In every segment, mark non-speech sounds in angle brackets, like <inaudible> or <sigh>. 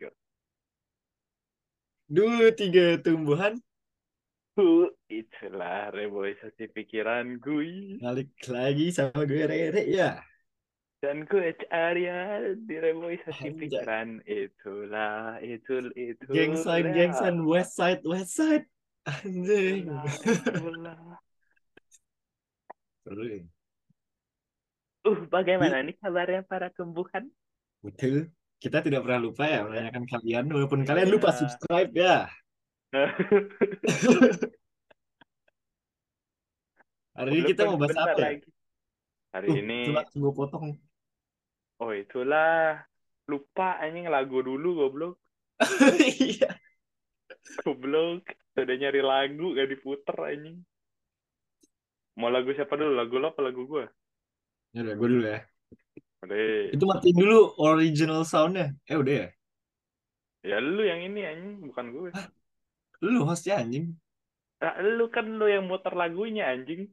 go. Dulu tiga tumbuhan Hu, itulah reboisasi pikiran gue. balik lagi sama gue Rere ya. Dan gue Arya di reboisasi Anjay. pikiran. Itulah, itu, itu. Gengsan, gengsan, west side, west side. Anjing. Itulah. Seru ya. Uh, bagaimana nih kabarnya para tumbuhan? Betul. Kita tidak pernah lupa ya menanyakan kalian, walaupun kalian lupa Iya. subscribe ya. <laughs> Hari ini kita mau bahas apa ya? lagi. Hari Uh, ini, gue potong. oh itulah. Lupa anjing lagu dulu goblok. <laughs> Iya. Goblok. Udah nyari lagu gak diputer anjing. Mau lagu siapa dulu? Lagu lo apa lagu gue? Ya udah, gue dulu ya. Udah. Itu matiin dulu original soundnya. Eh udah ya. Ya lu yang ini anjing, bukan gue. Lu hostnya anjing. Nah, lu kan lu yang muter lagunya anjing.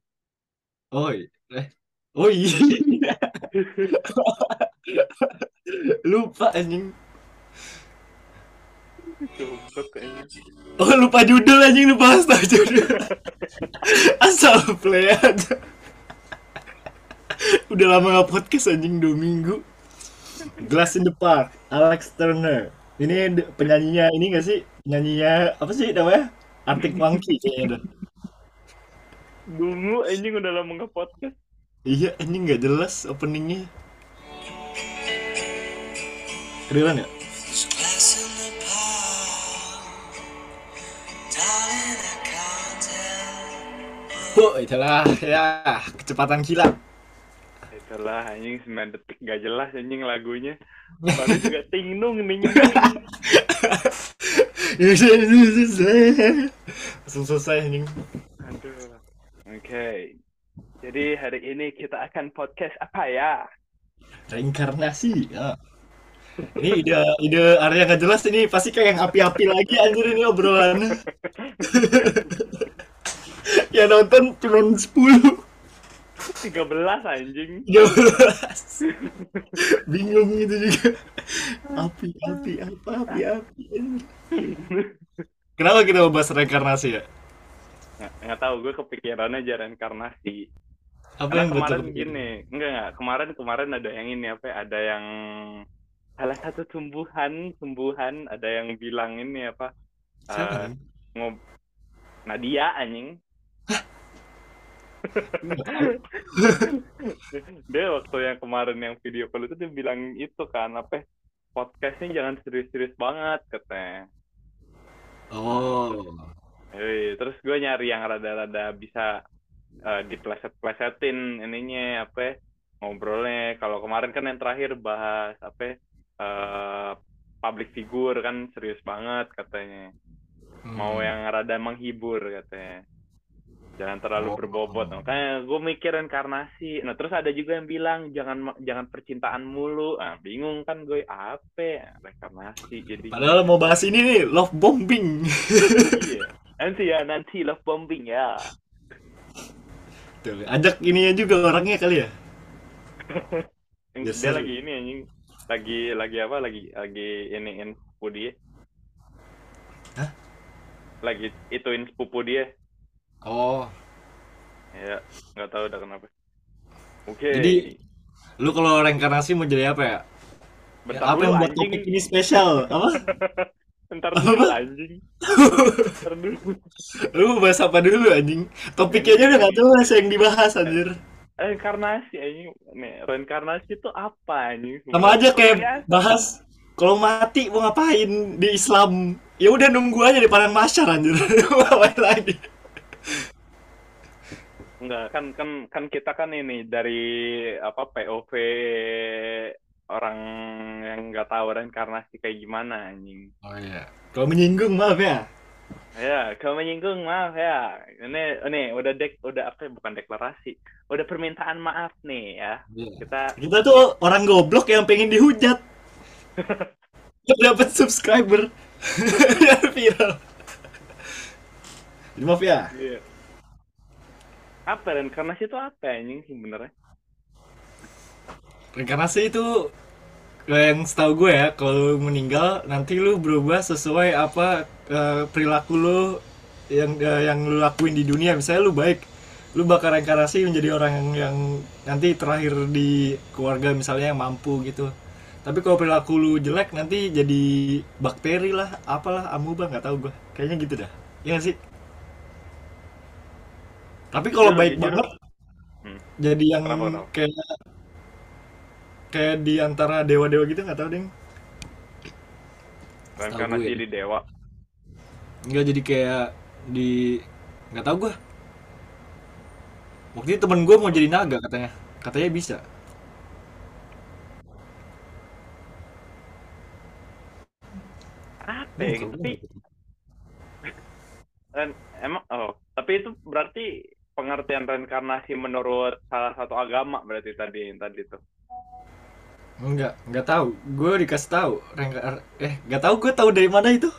Oh iya. Eh. Oh iya. <laughs> Lupa anjing. Oh lupa judul anjing lupa tau judul. <laughs> Asal play aja. <laughs> Udah lama gak podcast anjing dua minggu. Glass in the Park, Alex Turner. Ini penyanyinya ini gak sih? Penyanyinya apa sih namanya? Arctic Monkey kayaknya dah. Dungu anjing udah lama nge podcast. Iya anjing gak jelas openingnya. Kedengeran ya? Oh itulah ya kecepatan kilat. Itulah anjing 9 detik gak jelas anjing lagunya. <laughs> Baru juga tingnung ning. <laughs> Langsung selesai anjing. Aduh. Oke. Jadi hari ini kita akan podcast apa ya? Reinkarnasi. Ya. Ini ide ide area gak jelas ini pasti kayak yang api-api lagi anjir ini obrolannya. <laughs> ya nonton cuma 10 13 anjing. 13 bingung gitu juga api api apa api api kenapa kita mau bahas reinkarnasi ya Nggak, nggak tahu gue kepikirannya aja reinkarnasi. apa Karena yang betul kemarin gini, enggak enggak, kemarin kemarin ada yang ini apa ya, ada yang salah satu tumbuhan, tumbuhan ada yang bilang ini apa? Siapa? eh, ngob Nadia anjing. <laughs> dia waktu yang kemarin yang video call itu dia bilang itu kan apa podcastnya jangan serius-serius banget katanya. oh Hei, terus gue nyari yang rada-rada bisa eh, dipleset-plesetin ininya apa ya, ngobrolnya. Kalau kemarin kan yang terakhir bahas apa ya, eh, public figure kan serius banget katanya. Mau Hmm. yang rada menghibur katanya. Jangan terlalu Oh. berbobot. Makanya gue mikir reinkarnasi. Nah, terus ada juga yang bilang jangan jangan percintaan mulu. Ah, bingung kan gue apa ya? reinkarnasi jadi padahal mau bahas ini nih love bombing iya. Nanti ya, nanti love bombing ya. Tuh, ajak ininya juga orangnya kali ya dia lagi ini anjing. Lagi lagi apa? Lagi lagi iniin sepupu dia. Hah? Lagi ituin sepupu dia. Oh Ya, nggak tahu udah kenapa. Oke. Jadi, lu kalau reinkarnasi mau jadi apa ya Bentar apa dulu, yang buat anjing. topik ini spesial apa <laughs> Bentar dulu anjing. Bentar dulu. lu mau bahas apa dulu anjing topiknya aja udah gak jelas yang dibahas anjir Reinkarnasi anjing. Nih, reinkarnasi itu apa anjing? sama aja Ya, kayak bahas kalau mati mau ngapain di Islam ya udah nunggu aja di padang masyar anjir <laughs> Mau ngapain lagi Enggak, kan kan kan kita kan ini dari apa POV orang yang nggak tahu reinkarnasi kayak gimana anjing. oh iya kalau menyinggung maaf ya Ya, kalau menyinggung maaf ya. Ini ini udah dek udah apa ya, bukan deklarasi. Udah permintaan maaf nih ya. Kita kita tuh orang goblok yang pengen dihujat dapat subscriber <laughs> viral Jadi maaf ya iya. Apa reinkarnasi itu apa anjing sih benernya? reinkarnasi itu yang setahu gue ya kalau meninggal nanti lu berubah sesuai apa eh, perilaku lu yang eh, yang lu lakuin di dunia. Misalnya lu baik lu bakal reinkarnasi menjadi orang yang, yang nanti terakhir di keluarga misalnya yang mampu gitu. Tapi kalau perilaku lu jelek nanti jadi bakteri lah apalah amuba nggak tahu gue kayaknya gitu dah. Nggak sih tapi kalau Jujur, baik jujur. banget Hmm. jadi yang Kenapa, kenapa? kayak kayak di antara dewa-dewa gitu nggak tahu deh Reinkarnasi gue. di dewa. nggak jadi kayak di nggak tahu gue waktu itu temen gue mau jadi naga katanya katanya bisa Apa ya? Tapi <laughs> emang oh, tapi itu berarti pengertian reinkarnasi menurut salah satu agama berarti tadi yang tadi tuh. Enggak, nggak tahu. Gue dikasih tahu. Rengka- eh, nggak tahu gue tahu dari mana itu.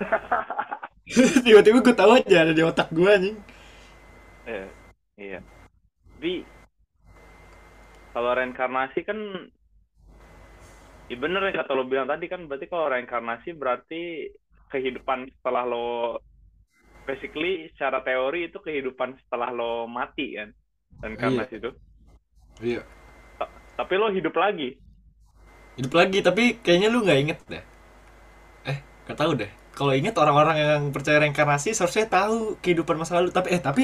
<laughs> Tiba-tiba gue tahu aja ada di otak gue anjing. Iya. Iya. Tapi kalau reinkarnasi kan ya bener ya kata lo bilang tadi kan berarti kalau reinkarnasi berarti kehidupan setelah lo basically secara teori itu kehidupan setelah lo mati kan reinkarnasi itu Iya. Ta- tapi lo hidup lagi Hidup lagi, tapi kayaknya lu nggak inget deh. Eh, nggak tahu deh. Kalau inget orang-orang yang percaya reinkarnasi seharusnya tahu kehidupan masa lalu. Tapi eh tapi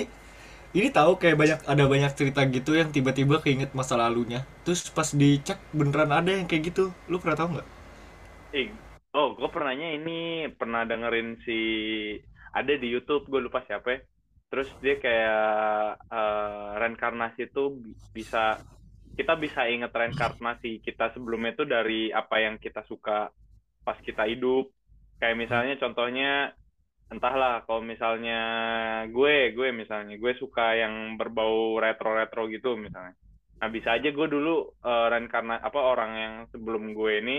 ini tahu kayak banyak ada banyak cerita gitu yang tiba-tiba keinget masa lalunya. Terus pas dicek beneran ada yang kayak gitu. Lu pernah tahu nggak? Ih, oh gue pernahnya ini pernah dengerin si ada di YouTube gue lupa siapa ya. Terus dia kayak eh, reinkarnasi itu bi- bisa kita bisa inget reinkarnasi kita sebelumnya itu dari apa yang kita suka pas kita hidup. Kayak misalnya contohnya entahlah kalau misalnya gue gue misalnya gue suka yang berbau retro-retro gitu misalnya. Nah bisa aja gue dulu eh, reinkarna apa orang yang sebelum gue ini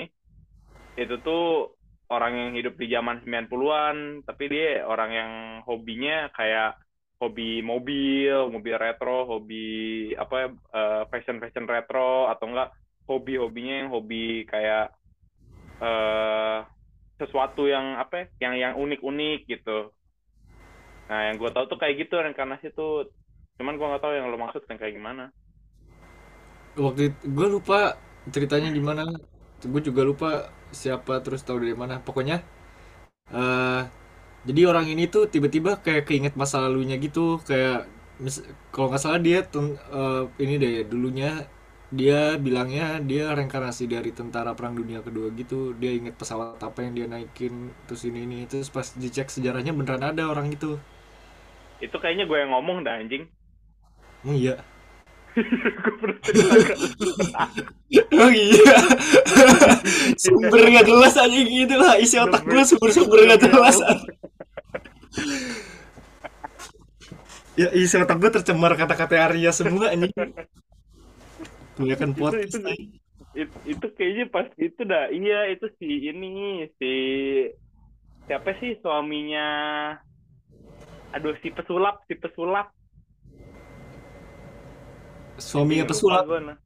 itu tuh orang yang hidup di zaman 90-an, tapi dia orang yang hobinya kayak hobi mobil, mobil retro, hobi apa fashion fashion retro atau enggak hobi-hobinya yang hobi kayak eh sesuatu yang apa ya, yang yang unik-unik gitu. Nah, yang gue tahu tuh kayak gitu reinkarnasi tuh. Cuman gue nggak tahu yang lo maksud yang kayak gimana. Waktu itu gue lupa ceritanya gimana. Gue juga lupa siapa terus tahu dari mana. Pokoknya eh jadi orang ini tuh tiba-tiba kayak keinget masa lalunya gitu. Kayak kalau nggak salah dia ten- eh, ini deh dulunya dia bilangnya dia reinkarnasi dari tentara perang dunia kedua gitu. Dia inget pesawat apa yang dia naikin terus ini ini terus pas dicek sejarahnya beneran ada orang itu. Itu kayaknya gue yang ngomong dah anjing. Oh iya. Gue pernah. <laughs> Oh iya. sumber nggak jelas aja gitu lah. Isi otak gue sumber-sumber nggak jelas. ya isi otak gue tercemar kata-kata Arya semua. Kebanyakan itu podcast. itu anjing. itu, itu kayaknya pas itu dah iya itu si ini si siapa sih suaminya aduh si pesulap si pesulap Suaminya Lupa pesulap. gua, nah.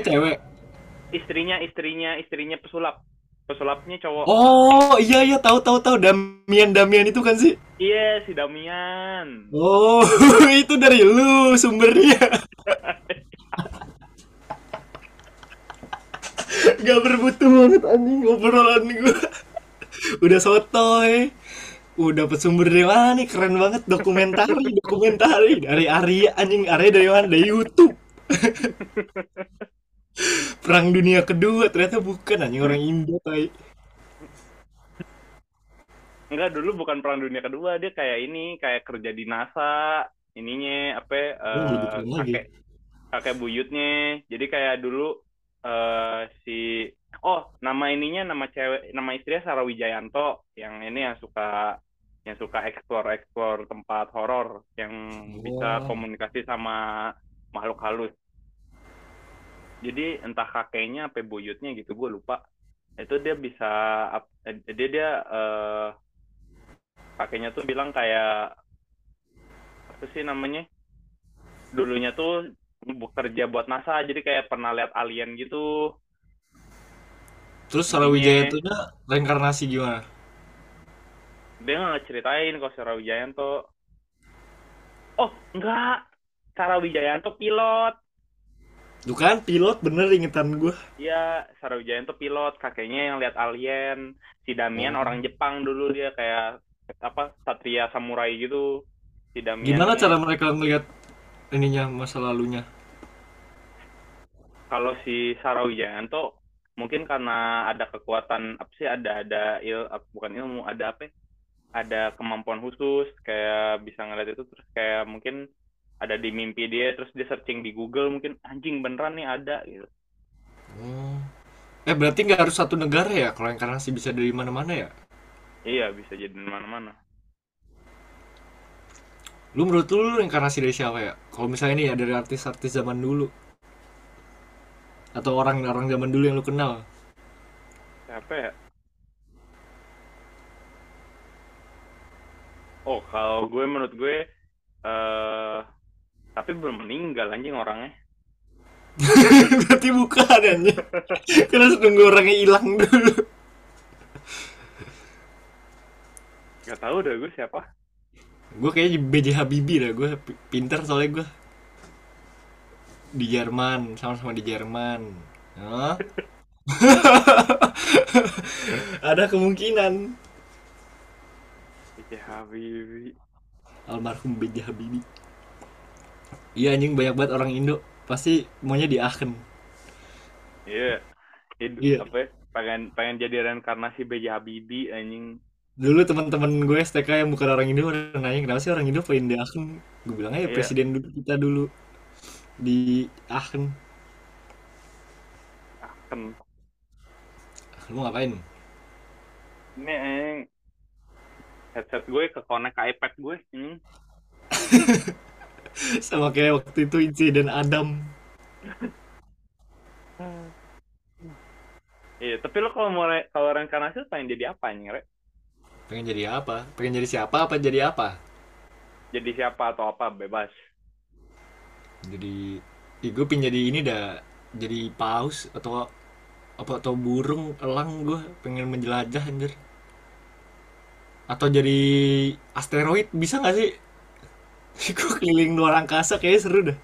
Cewek. istrinya istrinya istrinya pesulap pesulapnya cowok Oh iya iya tahu tahu tahu Damian Damian itu kan sih. iya si Damian Oh <laughs> itu dari lu sumbernya. <laughs> Gak bermutu banget anjing obrolan gue. Udah sotoy. Udah dapet sumber dari mana nih? Keren banget dokumentari, <laughs> dokumentari dari Arya anjing Arya dari mana? Dari YouTube. <laughs> Perang Dunia Kedua ternyata bukan anjing orang Indo tai. enggak dulu bukan perang dunia kedua dia kayak ini kayak kerja di NASA ininya apa Oh, lagi. kakek kakek buyutnya jadi kayak dulu eh si oh nama ininya nama cewek nama istrinya Sarah Wijayanto yang ini yang suka yang suka explore tempat horor yang bisa Wah. komunikasi sama makhluk halus jadi entah kakeknya apa buyutnya gitu gue lupa itu dia bisa eh, dia dia eh, kakeknya tuh bilang kayak apa sih namanya dulunya tuh bekerja buat NASA jadi kayak pernah lihat alien gitu Terus Sarawijaya itu reinkarnasi gimana? Dia nggak ceritain kalau Sarah Wijayanto oh enggak Sarah Wijayanto pilot Tuh kan pilot bener ingetan gue. Iya, Sarah Wijayanto pilot, kakeknya yang lihat alien. Si Damian Oh. orang Jepang dulu dia kayak apa satria samurai gitu. Si Damian. Gimana cara mereka ngelihat ininya masa lalunya? Kalau si Sarah Wijayanto mungkin karena ada kekuatan apa sih ada ada il bukan ilmu ada apa ya? Ada kemampuan khusus kayak bisa ngeliat itu terus kayak mungkin ada di mimpi dia terus dia searching di Google mungkin anjing beneran nih ada gitu. Oh. Eh berarti nggak harus satu negara ya? Kalau inkarnasi bisa dari mana-mana ya? Iya bisa jadi di mana-mana. Lu menurut lu, lu inkarnasi dari siapa ya? Kalau misalnya nih ya dari artis-artis zaman dulu. Atau orang-orang zaman dulu yang lu kenal. Siapa ya? Oh, kalau gue menurut gue eh tapi belum meninggal anjing orangnya. <laughs> berarti bukan aja. Karena harus nunggu orangnya hilang dulu. Gak tahu dah gue siapa. Gue kayaknya BJ Habibie dah. Gue pi- pinter soalnya gue. Di Jerman. Sama-sama di Jerman. Hah? <laughs> Ada kemungkinan. B.J. Habibie. Almarhum BJ Habibie. Iya anjing banyak banget orang Indo. Pasti maunya di Aachen. Iya. Hidup Iya. apa ya? Pengen pengen jadi reinkarnasi B.J. Habibie anjing. Dulu teman-teman gue STK yang bukan orang Indo nanya kenapa sih orang Indo pengen di Aachen. Gue bilang aja Iya. presiden dulu kita dulu di Aachen. Kan Lu ngapain? ini headset gue ke connect ke iPad gue anjing. <laughs> Sama kayak waktu itu insiden Adam. Iya, tapi lo kalau mau re- kalau reinkarnasi pengen jadi apa anjing, Re? Pengen jadi apa? Pengen jadi siapa apa jadi apa? Jadi siapa atau apa bebas. Jadi Ih, gue pengen jadi ini dah jadi paus atau apa atau burung elang gue pengen menjelajah anjir atau jadi asteroid bisa nggak sih? <laughs> Gue keliling luar angkasa kayaknya seru dah.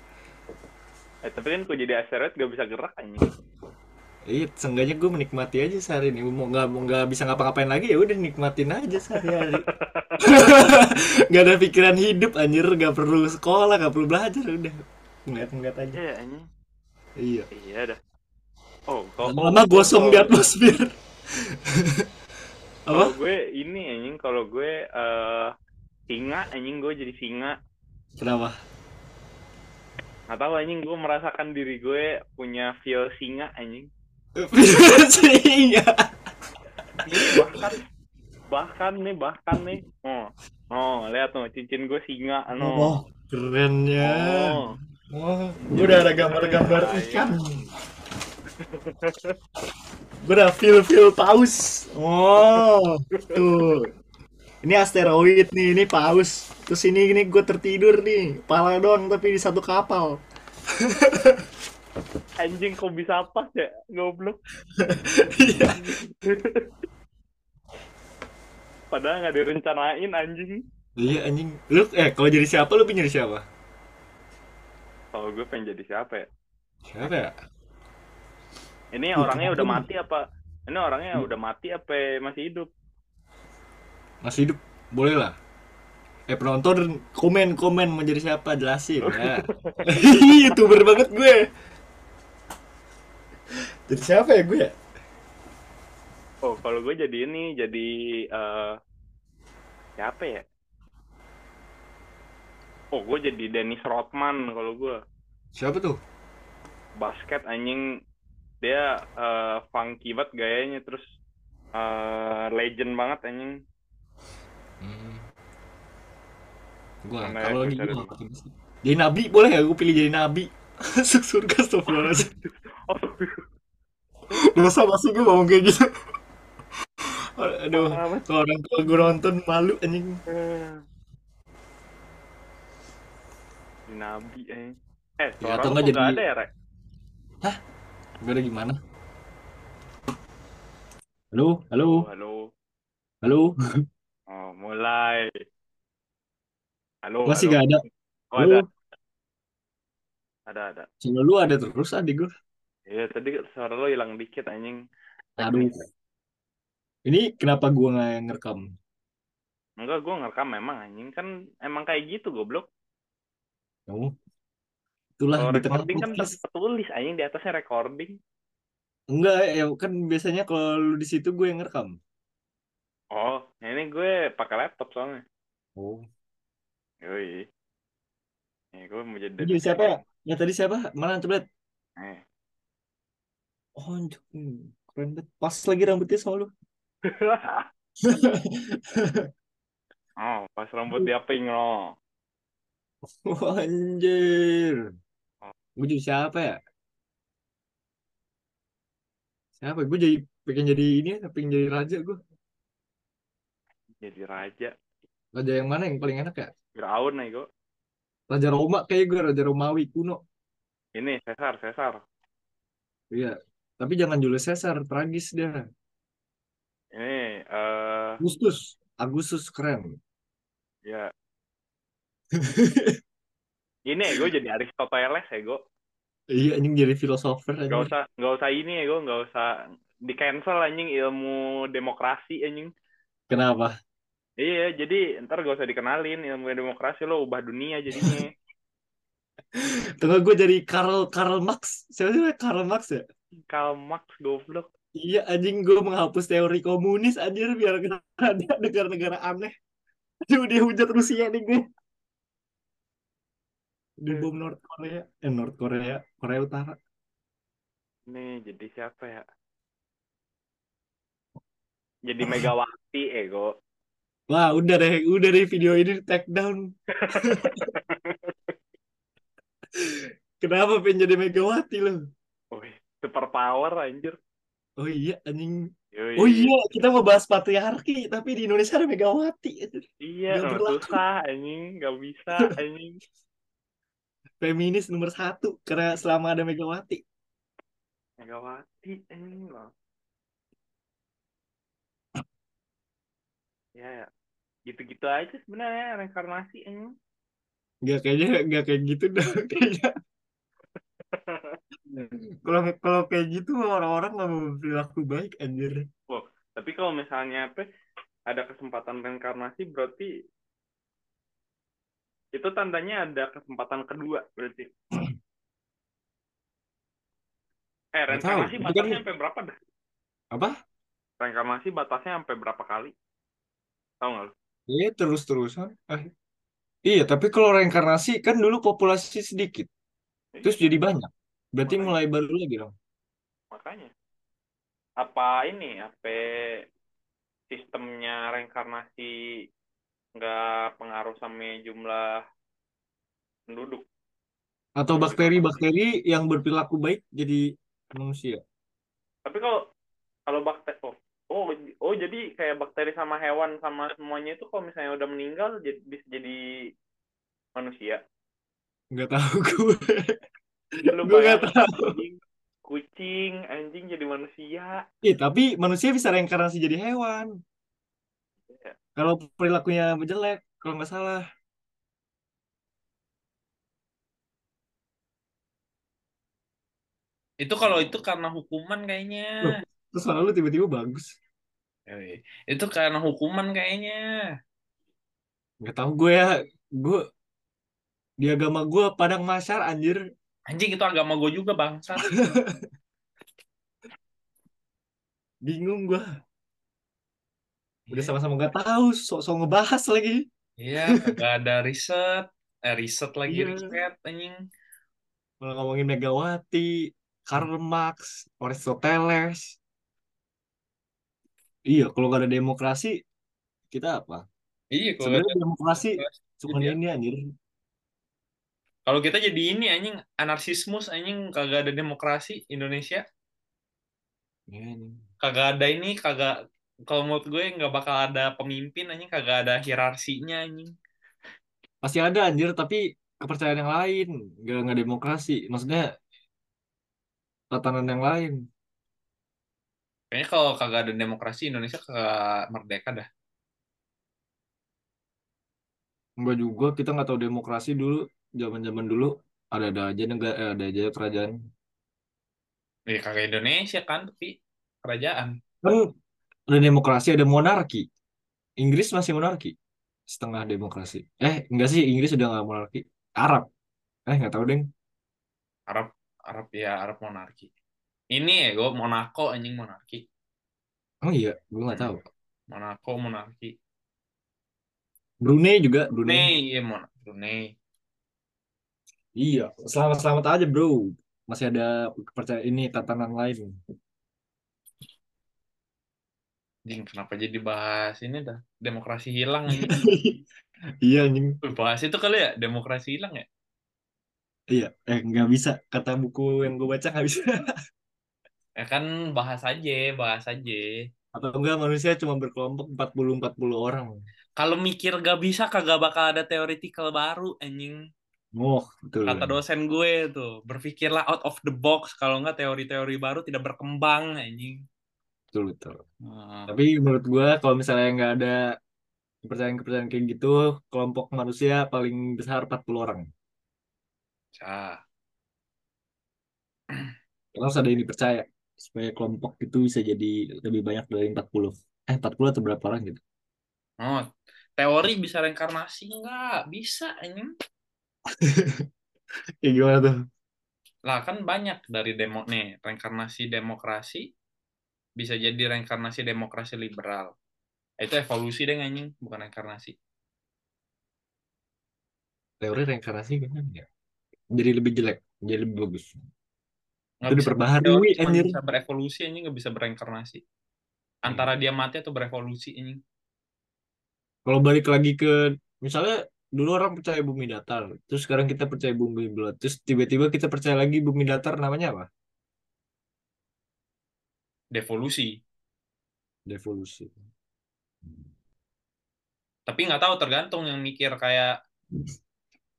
Eh, tapi kan gue jadi asteroid gak bisa gerak anjing. iya seenggaknya gue menikmati aja sehari ini mau nggak mau nggak bisa ngapa-ngapain lagi ya udah nikmatin aja sehari-hari. <laughs> Nggak ada pikiran hidup anjir. Nggak perlu sekolah nggak perlu belajar udah. Ngeliat-ngeliat aja. Iya anjing. iya. Iya dah. Oh, kalau lama-lama gosong di atmosfer <laughs> Kalau gue ini anjing, kalau gue eh singa anjing gue jadi singa. kenapa Nggak tahu anjing gue merasakan diri gue punya feel singa anjing. <laughs> Singa. Ini bahkan bahkan nih bahkan nih. Oh. Oh, lihat tuh cincin gue singa no. Oh, kerennya. Oh. Oh, gue udah ada gambar-gambar ikan. <laughs> Gue udah feel-feel paus. Oh, tuh. Ini asteroid nih, ini paus. Terus ini ini gue tertidur nih, pala doang tapi di satu kapal. <laughs> Anjing kok bisa apa ya? Goblok. Iya. Padahal nggak direncanain anjing. Iya anjing. Lu eh kalau jadi siapa lu pengen jadi siapa? Kalau gue pengen jadi siapa ya? Siapa ya? Ini Ih, orangnya udah mati apa? Ini orangnya udah mati apa masih hidup? Masih hidup? Boleh lah. Eh penonton komen komen mau jadi siapa jelasin <laughs> ya. Youtuber banget gue. Jadi siapa ya gue ya? Oh, kalau gue jadi ini, jadi eh siapa ya? Oh, gue jadi Dennis Rodman kalau gue. Siapa tuh? Basket anjing dia eh, funky banget gayanya terus eh, legend banget anjing. Hmm. Mana kalau lagi sih. Jadi nabi boleh ya gue pilih jadi nabi. <laughs> Masuk surga astagfirullahaladzim. <laughs> Oh, Dosa masih gue ngomong kayak gitu. Aduh, kalau orang tua gue nonton malu anjing. Di Nabi eh. Eh, Ya, atau nggak jadi- ada ya, Rek? Gue ada gimana? Halo, halo, Oh, halo. halo. <laughs> Oh, mulai. Halo, Masih halo. gak ada? Oh, Halo, ada. Ada, ada. channel lu ada terus adik gue. Iya, tadi suara lo hilang dikit anjing. Aduh, ini kenapa gua nggak ngerekam? Enggak, gue ngerekam memang anjing. Kan emang kayak gitu goblok. Oh, itulah Kalau di tengah recording kan podcast. tertulis anjing di atasnya recording. Enggak, ya kan biasanya kalau lu di situ gue yang ngerekam. Oh, ini gue pakai laptop soalnya. Oh, Yoi. Nih, gue mau jadi Ini jadi siapa ya? Ya tadi siapa? Mana coba. Eh. Oh, keren banget. Pas lagi rambutnya sama lu. <laughs> oh, pas rambut <laughs> dia pink loh. Wah, anjir. Gue jadi siapa ya? Siapa? Gue jadi pengen jadi ini ya, pengen jadi raja gue. Jadi raja. Raja yang mana yang paling enak ya? Firaun nih gue. Raja Roma kayak gue, Raja Romawi kuno. Ini Caesar, Caesar. Iya. Tapi jangan Julius Caesar, tragis dia. Ini eh Agustus, Agustus keren. ya <laughs> ini gue jadi Aristoteles ya gue. Iya, anjing jadi filosofer Gak anjing. usah gak usah ini ya gue, gak usah di cancel anjing ilmu demokrasi anjing. Kenapa? Iya, jadi ntar gak usah dikenalin ilmu demokrasi lo ubah dunia jadinya. <laughs> Tengah gue jadi Karl Karl Marx. Siapa sih? Karl Marx ya? Karl Marx goblok. Iya, anjing gue menghapus teori komunis anjir biar <laughs> gak ada negara-negara aneh. Aduh, dia hujat Rusia nih gue. Di bom North Korea, eh North Korea, Korea Utara. Nih jadi siapa ya? Jadi <laughs> Megawati ego. Wah, udah deh, udah deh video ini di take down. <laughs> Kenapa pengen jadi Megawati lo? Wih, super power anjir. Oh iya, anjing. Yoi. Oh iya, kita mau bahas patriarki, tapi di Indonesia ada Megawati. Iya, berlaku. susah anjing, nggak bisa anjing. <laughs> Feminis nomor satu, karena selama ada Megawati. Megawati anjing loh. Ya, ya. gitu-gitu aja sebenarnya reinkarnasi anjing. Nggak kayaknya, nggak kayak gitu dah. <laughs> Kayaknya kalau kalau kayak gitu orang-orang nggak mau berperilaku baik anjir. Wah, tapi kalau misalnya apa ada kesempatan reinkarnasi berarti itu tandanya ada kesempatan kedua berarti. Eh, reinkarnasi batasnya sampai berapa dah? Apa? Reinkarnasi batasnya sampai berapa kali? Tahu nggak lu? Iya terus-terusan. Eh. Iya, tapi kalau reinkarnasi kan dulu populasi sedikit, terus jadi banyak. Berarti Makanya. mulai baru lagi dong. Makanya. Apa ini? Apa sistemnya reinkarnasi nggak pengaruh sama jumlah penduduk? Atau bakteri-bakteri yang berperilaku baik jadi manusia. Tapi kalau kalau bakteri oh, oh oh jadi kayak bakteri sama hewan sama semuanya itu kalau misalnya udah meninggal jadi bisa jadi manusia. Nggak tahu <laughs> gue. Lu Gue nggak tahu. anjing, kucing, anjing jadi manusia. Iya, tapi manusia bisa reinkarnasi jadi hewan. Kalau perilakunya jelek, kalau nggak salah. Itu kalau itu karena hukuman kayaknya. Loh. Terus lalu tiba-tiba bagus. Yoi. Itu karena hukuman kayaknya. Nggak tahu gue ya. Gue di agama gue padang masyar anjir. Anjing itu agama gue juga bangsa. <laughs> Bingung gue. Udah sama-sama nggak tahu, sok-sok ngebahas lagi. Iya, kagak ada riset. Eh, riset lagi Iya. riset anjing. Malah ngomongin Megawati, Karl Marx, Aristoteles. Iya, kalau nggak ada demokrasi, kita apa? Iya, kalau Sebenarnya demokrasi cuma ini anjir. kalau kita jadi ini anjing anarkismus anjing kagak ada demokrasi Indonesia. Iya. Kagak ada ini, kagak kalau menurut gue nggak bakal ada pemimpin anjing kagak ada hierarkinya anjing. Pasti ada anjir, tapi kepercayaan yang lain, nggak nggak demokrasi. Maksudnya tatanan yang lain. Kayaknya kalau kagak ada demokrasi Indonesia kagak merdeka dah. Enggak juga, kita nggak tahu demokrasi dulu, zaman-zaman dulu ada-ada aja negara, eh, ada aja kerajaan. Ya kagak Indonesia kan, tapi kerajaan. Kan ada demokrasi, ada monarki. Inggris masih monarki, setengah demokrasi. Eh, enggak sih, Inggris udah nggak monarki. Arab, eh nggak tahu deh. Arab, Arab ya Arab monarki. Ini ya gue Monaco anjing monarki. Oh iya, gue nggak tahu. Monaco monarki. Brunei juga, Brunei. Brunei, iya Mon Brunei. Iya, selamat-selamat aja bro. Masih ada kepercayaan ini tatanan lain. Anjing, kenapa jadi bahas ini dah? Demokrasi hilang. <laughs> Iya anjing. Bahas itu kali ya, demokrasi hilang ya? Iya, eh nggak bisa. Kata buku yang gue baca nggak bisa. <laughs> Ya kan bahas aja, bahas aja. Atau enggak manusia cuma berkelompok 40-40 orang. Kalau mikir gak bisa, kagak bakal ada theoretical baru, anjing. Oh, betul. Kata dosen gue tuh, berpikirlah out of the box. Kalau nggak teori-teori baru tidak berkembang, anjing. Betul, betul. Nah, Tapi menurut gue kalau misalnya nggak ada kepercayaan-kepercayaan kayak gitu, kelompok manusia paling besar 40 orang. Karena harus ada yang dipercaya supaya kelompok itu bisa jadi lebih banyak dari 40. Eh, 40 atau berapa orang gitu. Oh, teori bisa reinkarnasi nggak? Bisa, anjing. <laughs> Kayak gimana tuh? Lah kan banyak dari demo nih, reinkarnasi demokrasi bisa jadi reinkarnasi demokrasi liberal. Itu evolusi deh anjing, bukan reinkarnasi. Teori reinkarnasi gimana ya? Jadi lebih jelek, jadi lebih bagus. Nggak Itu bisa diperbaharui, anjir. bisa berevolusi anjing nggak bisa bereinkarnasi. Antara dia mati atau berevolusi anjing. Kalau balik lagi ke misalnya dulu orang percaya bumi datar, terus sekarang kita percaya bumi bulat, terus tiba-tiba kita percaya lagi bumi datar namanya apa? Devolusi. Devolusi. Tapi nggak tahu tergantung yang mikir kayak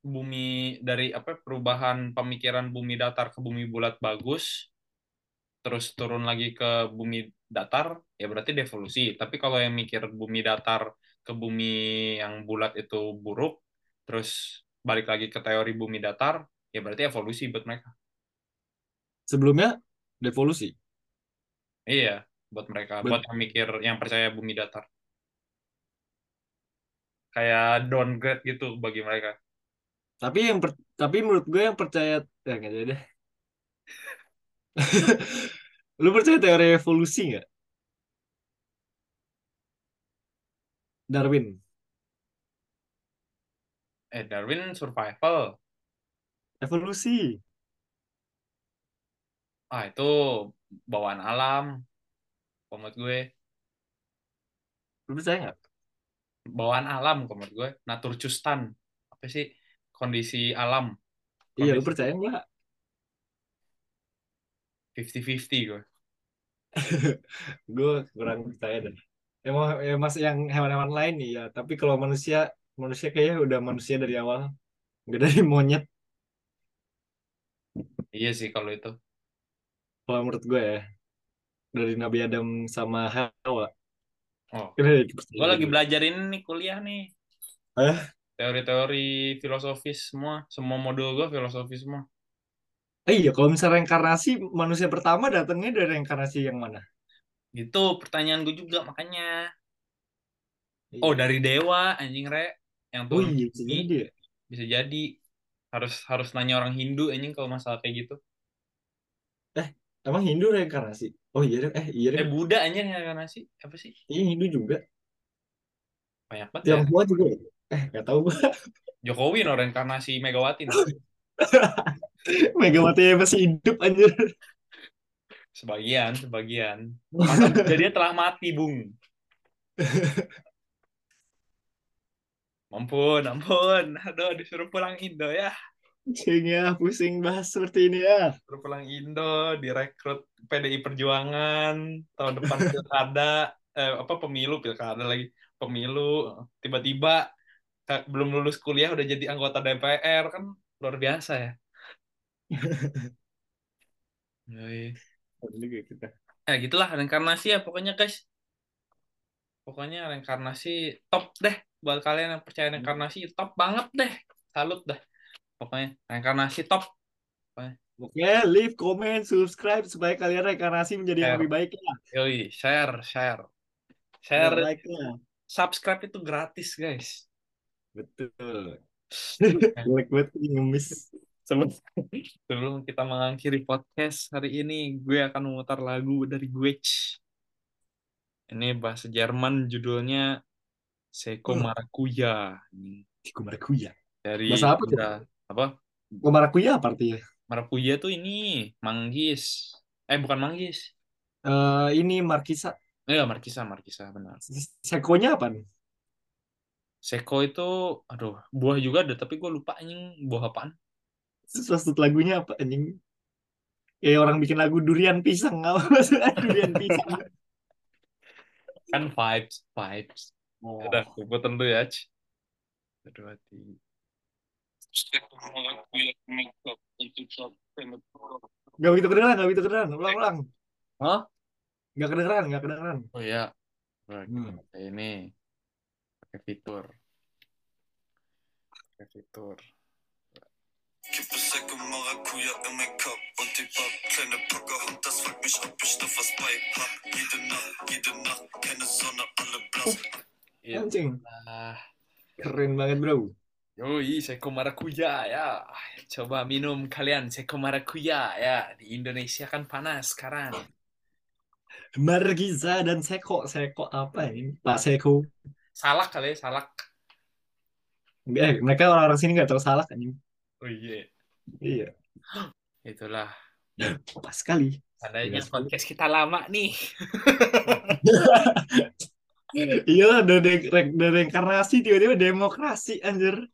bumi dari apa perubahan pemikiran bumi datar ke bumi bulat bagus terus turun lagi ke bumi datar ya berarti devolusi tapi kalau yang mikir bumi datar ke bumi yang bulat itu buruk terus balik lagi ke teori bumi datar ya berarti evolusi buat mereka Sebelumnya devolusi. Iya buat mereka Bet- buat yang mikir yang percaya bumi datar kayak downgrade gitu bagi mereka Tapi yang per- tapi menurut gue yang percaya ya nggak jadi deh. <laughs> Lu percaya teori evolusi nggak? Darwin. eh Darwin survival Evolusi. Ah itu bawaan alam menurut gue. Lu percaya nggak? bawaan alam menurut gue. Naturcustan apa sih? Kondisi alam. Iya, lu Kondisi percaya nggak? 50-50 gue. <laughs> Gue kurang percaya deh. Emang ya mas yang hewan-hewan lain nih ya, tapi kalau manusia manusia kayaknya udah manusia dari awal, nggak dari monyet. iya sih kalau itu Kalau menurut gue ya, dari Nabi Adam sama Hawa. oh. Gue lagi belajar ini nih kuliah nih. Eh? teori-teori filosofis semua. Semua modul gue filosofis semua. Eh, iya, kalau misalnya reinkarnasi manusia pertama datangnya dari reinkarnasi yang mana? gitu pertanyaan gue juga makanya. Iya. oh dari dewa anjing re. Yang Oh turun iya, bisa jadi. Bisa jadi. Harus harus nanya orang Hindu anjing kalau masalah kayak gitu Emang Hindu reinkarnasi? Oh iya deh, eh iya deh. eh Buddha anjing reinkarnasi apa sih Iya Hindu juga. banyak banget ya Tionghoa juga. ya? Eh, nggak tahu gua. <laughs> Jokowi no reinkarnasi Megawati no. <laughs> Megawati masih hidup anjir. sebagian sebagian masa <laughs> jadi dia telah mati bung ampun ampun aduh disuruh pulang Indo ya Pusing ya, pusing bahas seperti ini ya. disuruh pulang Indo direkrut PDI Perjuangan tahun depan pilkada <laughs> eh, apa pemilu pilkada lagi pemilu. Tiba-tiba belum lulus kuliah udah jadi anggota DPR kan luar biasa ya. <laughs> Yoi. Ya gitulah reinkarnasi ya pokoknya guys. Pokoknya reinkarnasi top deh buat kalian yang percaya reinkarnasi top banget deh. Salut dah pokoknya reinkarnasi top Oke, leave, comment, subscribe supaya kalian reinkarnasi menjadi yang Share. lebih baik ya. yoi share share Share, like subscribe itu gratis guys Betul. <laughs> Like banget ngemis. sebelum sebelum kita mengakhiri podcast hari ini gue akan memutar lagu dari Gwech ini bahasa Jerman judulnya Seiko. Marakuya Tiku marakuya. dari Bahasa apa apa Kok marakuya apa artinya? Marakuya tuh ini manggis eh bukan manggis Eh ini markisa. eh markisa markisa benar Sekonya apa nih? Seko itu aduh buah juga ada tapi gue lupa anjing buah apaan Sesuatu lagunya apa anjing? Kayak orang bikin lagu durian pisang apa maksudnya <laughs> durian pisang. kan vibes vibes Oh. udah gue dulu ya. Aduh hati Gak begitu kedengeran, gak begitu kedengeran. Ulang, ulang. Hah? Gak kedengeran, gak kedengeran. Oh ya, Nah, Hmm. ini pakai fitur, pakai fitur. Kippe Säcke Maracuja in mein Kopf und die Pop. Kleine Pocahontas, das fragt mich, ob ich noch was bei hab. Jede Nacht, jede Nacht, keine Sonne, alle blass. Iya. Anjing. Keren banget, bro. Yoi, Seko Marakuya ya. Coba minum kalian Seko Marakuya ya. Di Indonesia kan panas sekarang. Margiza dan Seko. Seko apa ini? Pak Seko. Salak kali ya, salak. Eh, mereka orang-orang sini gak tahu salah anjing. Oh iya, Iya. itulah. Pas sekali. Iya, podcast kita lama nih. Iya, dari, dari reinkarnasi tiba-tiba demokrasi anjir.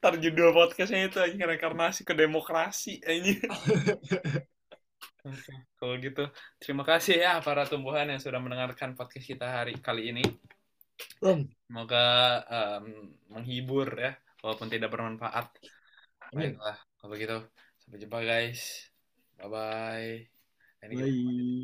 Ntar judul podcastnya itu anjing reinkarnasi ke demokrasi anjing. <laughs> Oke, kalau gitu terima kasih ya para tumbuhan yang sudah mendengarkan podcast kita hari kali ini. Om. Semoga em, menghibur ya, walaupun tidak bermanfaat. Baiklah, kalau begitu sampai jumpa guys. Bye bye. Bye.